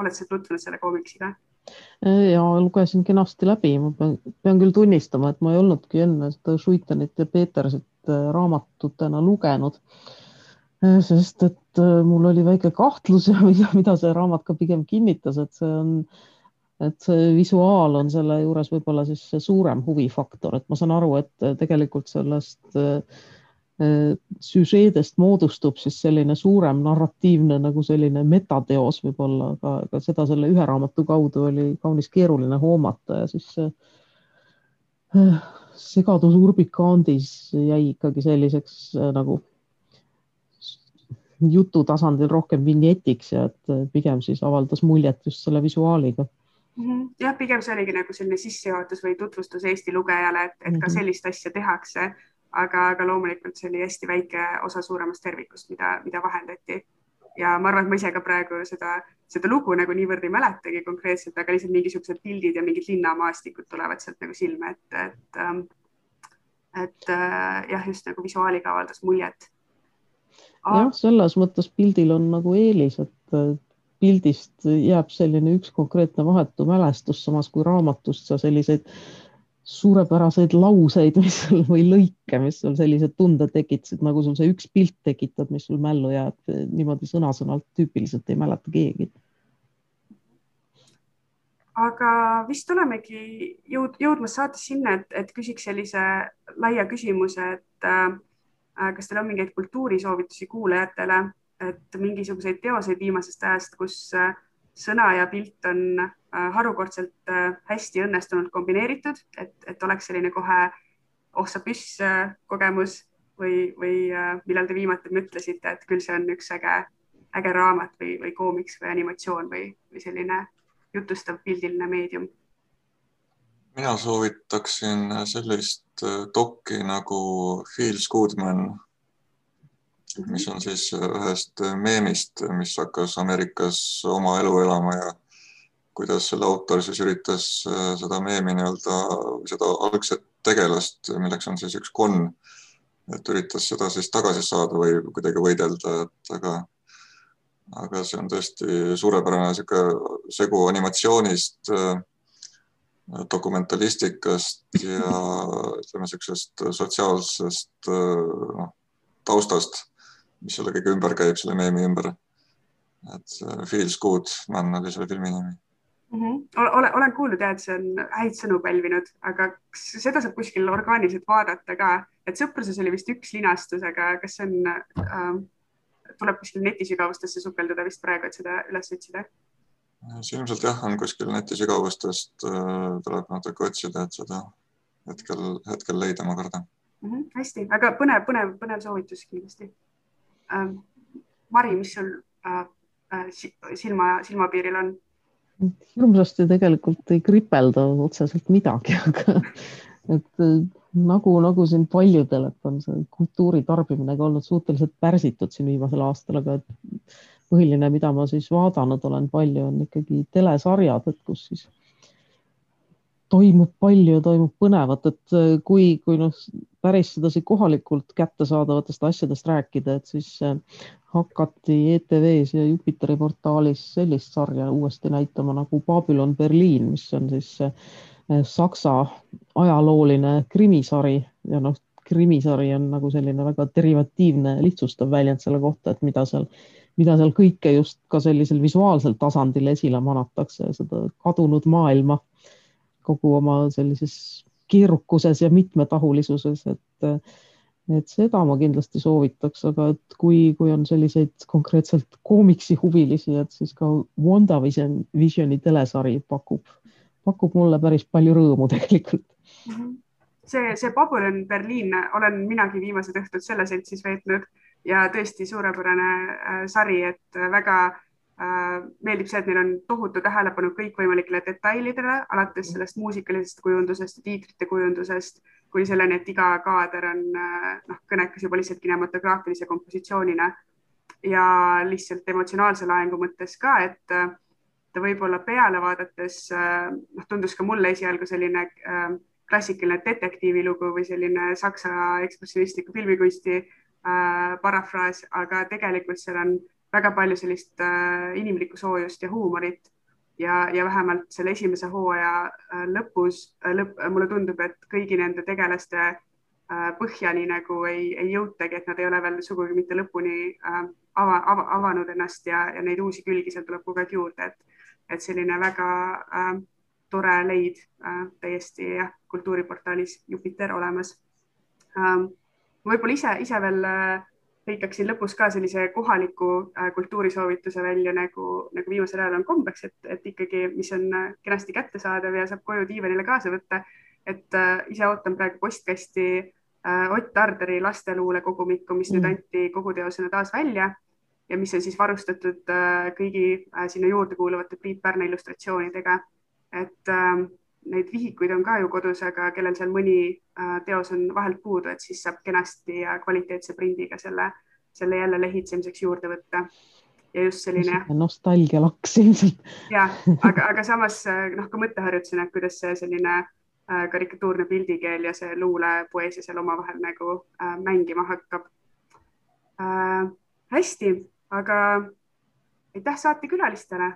oled sa tutvunud selle koomiksiga? ja lugesin kenasti läbi, ma pean, pean küll tunnistama, et ma ei olnudki enne seda Schuitenit ja Petersit äh, raamatutena lugenud. Äh, sest et äh, mul oli väike kahtlus ja mida, mida see raamat ka pigem kinnitas, et see on äh, et see visuaal on selle juures võib-olla siis suurem huvifaktor, et ma saan aru, et tegelikult sellest äh, süžeedest moodustub siis selline suurem narratiivne nagu selline metateos võib-olla, aga, aga seda selle ühe raamatu kaudu oli kaunis keeruline hoomata ja siis äh, segadus Urbicandis jäi ikkagi selliseks äh, nagu jutu tasandil rohkem vinjetiks ja et pigem siis avaldas muljet just selle visuaaliga mm. -hmm. jah, pigem see oligi nagu selline sissejuhatus või tutvustus Eesti lugejale, et, et ka mhm. sellist asja tehakse, aga, aga loomulikult see oli hästi väike osa suuremast tervikust, mida, mida vahendati. ja ma arvan, et ma ise ka praegu seda, seda lugu nagu niivõrd ei mäletagi konkreetselt, aga lihtsalt mingisugused pildid ja mingid linnamaastikud tulevad sealt nagu silme ette, et, et, ähm, et äh, jah, just nagu visuaaliga avaldas muljet jah, selles mõttes pildil on nagu eelis, et pildist jääb selline üks konkreetne vahetu mälestus, samas kui raamatust sa selliseid suurepäraseid lauseid mis sul, või lõike, mis sul sellised tunded tekitasid, nagu sul see üks pilt tekitab, mis sul mällu jääb, niimoodi sõna-sõnalt tüüpiliselt ei mäleta keegi. aga vist olemegi jõud, jõudmas saates sinna, et, et küsiks sellise laia küsimuse, et äh, kas teil on mingeid kultuurisoovitusi kuulajatele et mingisuguseid teoseid viimasest ajast, kus äh, sõna ja pilt on äh, harukordselt äh, hästi õnnestunult kombineeritud, et, et oleks selline kohe oh sa püss kogemus või, või millal te viimati mõtlesite, et küll see on üks äge, äge raamat või, või koomiks või animatsioon või, või selline jutustav pildiline meedium? Mina soovitaksin sellist dokki nagu Feels Goodman mis on siis ühest meemist, mis hakkas Ameerikas oma elu elama ja kuidas selle autor siis üritas äh, seda meemi nii-öelda, seda algset tegelast, milleks on siis üks konn, et üritas seda siis tagasi saada või kuidagi võidelda, et aga, aga see on tõesti suurepärane niisugune segu animatsioonist, äh, dokumentalistikast ja ütleme niisugusest sotsiaalsest noh, taustast mis selle kõige ümber käib, selle meemi ümber. et Feels Good Man oli selle filmi nimi mm. -hmm. olen, olen kuulnud ja et see on häid sõnu pälvinud, aga kas seda saab kuskil orgaaniliselt vaadata ka, et sõpruses oli vist üks linastus, aga kas see on äh,, tuleb kuskil netisügavustesse sukeldada vist praegu, et seda üles otsida? See ilmselt jah, on kuskil netisügavustest äh,, tuleb natuke otsida, et seda hetkel, hetkel leida, ma kardan mm. -hmm, hästi, väga põnev, põnev, põnev soovitus kindlasti Ähm, Mari, mis sul äh, äh, silma, silmapiiril on? hirmsasti tegelikult ei kripelda otseselt midagi, aga et äh, nagu, nagu siin paljudel, et on see kultuuri tarbimine ka olnud suhteliselt pärsitud siin viimasel aastal, aga põhiline, mida ma siis vaadanud olen palju, on ikkagi telesarjad, et kus siis toimub palju, toimub põnevat, et äh, kui, kui noh, päris sedasi kohalikult kättesaadavatest asjadest rääkida, et siis äh, hakati ETV-s ja Jupiteri portaalis sellist sarja uuesti näitama nagu Babylon Berliin, mis on siis äh, Saksa ajalooline krimisari. Ja noh, krimisari on nagu selline väga derivatiivne lihtsustav väljend selle kohta, et mida seal, mida seal kõike just ka sellisel visuaalsel tasandil esile manatakse, seda kadunud maailma kogu oma sellises keerukuses ja mitmetahulisuses, et et seda ma kindlasti soovitaks, aga et kui, kui on selliseid konkreetselt koomiksi huvilisi, et siis ka WandaVision, Visioni telesari pakub, pakub mulle päris palju rõõmu tegelikult mm. -hmm see, see Babylon Berliin olen minagi viimased õhtud selle seltsis veetnud ja tõesti suurepärane äh, sari, et väga äh, meeldib see, et neil on tohutu tähelepanu kõikvõimalikele detailidele, alates sellest muusikalisest kujundusest tiitrite kujundusest kuni selleni, et iga kaader on äh, noh, kõnekas juba lihtsalt kinematograafilise kompositsioonina ja lihtsalt emotsionaalse laengu mõttes ka, et ta võib-olla peale vaadates noh, tundus ka mulle esialgu selline äh, klassikaline detektiivilugu või selline saksa ekspressionistliku filmikunsti äh, parafraas, aga tegelikult seal on väga palju sellist äh, inimlikku soojust ja huumorit ja, ja vähemalt selle esimese hooaja äh, lõpus äh, lõpp, mulle tundub, et kõigi nende tegelaste äh, põhjani nagu ei, ei jõutagi, et nad ei ole veel sugugi mitte lõpuni ava, ava, avanud ennast ja, ja neid uusi külgi seal tuleb kogu aeg juurde, et, et selline väga äh, tore leid äh, täiesti jah, kultuuriportaalis Jupiter olemas ähm,. Võib-olla ise, ise veel äh, lõikaksin lõpus ka sellise kohaliku äh, kultuurisoovituse välja, nagu, nagu viimasel ajal on kombeks, et, et ikkagi, mis on äh, kenasti kättesaadav ja saab koju diivanile kaasa võtta. et äh, ise ootan praegu postkasti äh, Ott Tarderi lasteluule kogumikku, mis mm. nüüd anti koguteosena taas välja ja mis on siis varustatud äh, kõigi äh, sinna juurde kuuluvate Priit Pärna illustratsioonidega. et äh, neid vihikuid on ka ju kodus, aga kellel seal mõni äh, teos on vahelt puudu, et siis saab kenasti ja kvaliteetse prindiga selle, selle jälle lehitsemiseks juurde võtta. ja just selline. nostalgialaks ilmselt. jah, aga, aga samas äh, noh, ka mõtteharjutusena, et kuidas see selline äh, karikatuurne pildikeel ja see luulepoeesia seal omavahel nagu äh, mängima hakkab äh,. hästi, aga aitäh saatekülalistele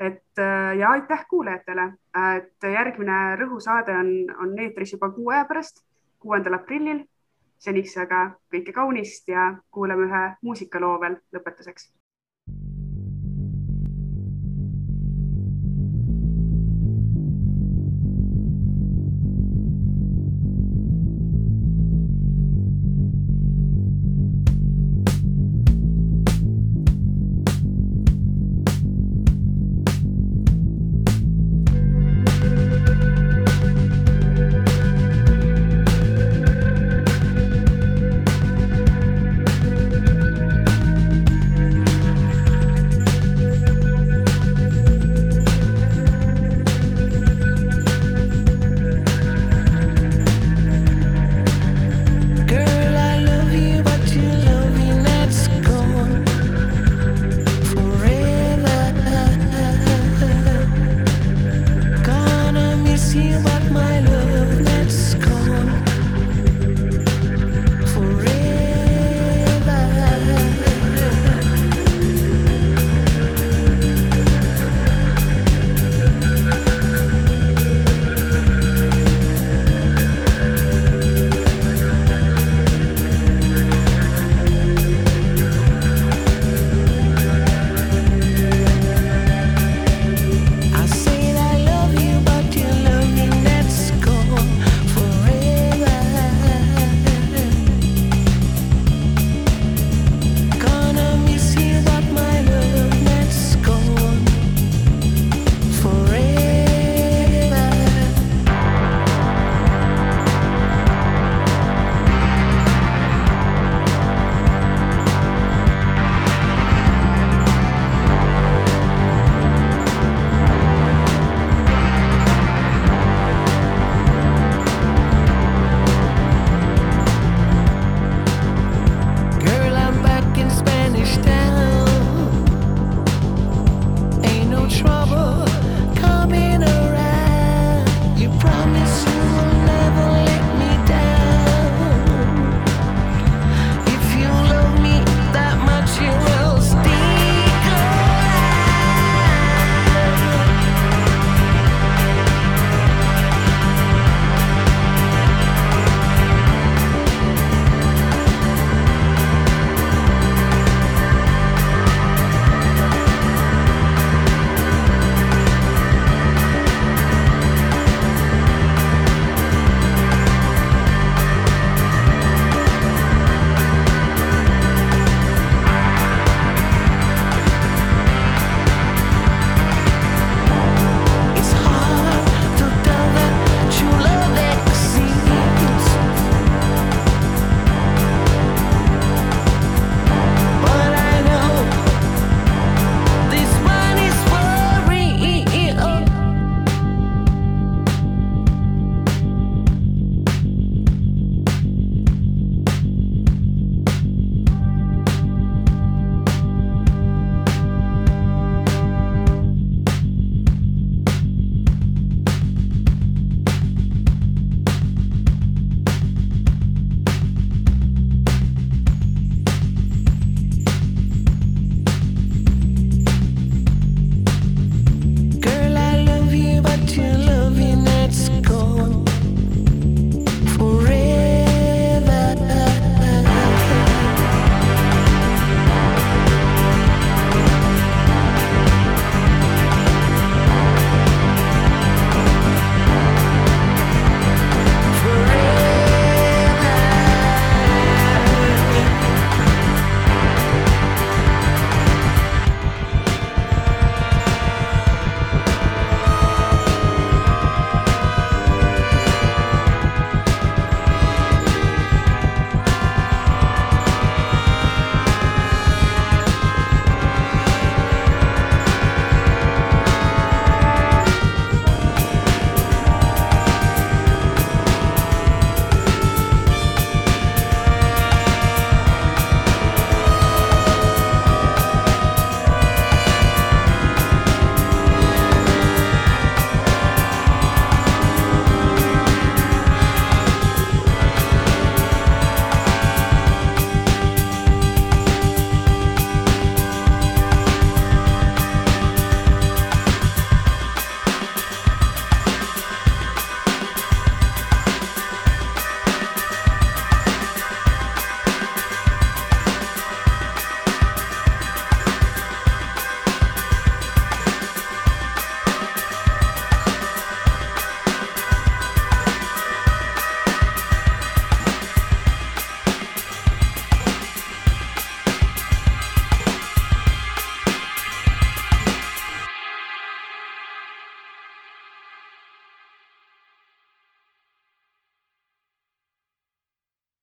et äh, ja aitäh kuulajatele, et järgmine rõhusaade on, on eetris juba kuu aja pärast, kuuendal aprillil. seniks aga kõike kaunist ja kuulame ühe muusikaloo veel lõpetuseks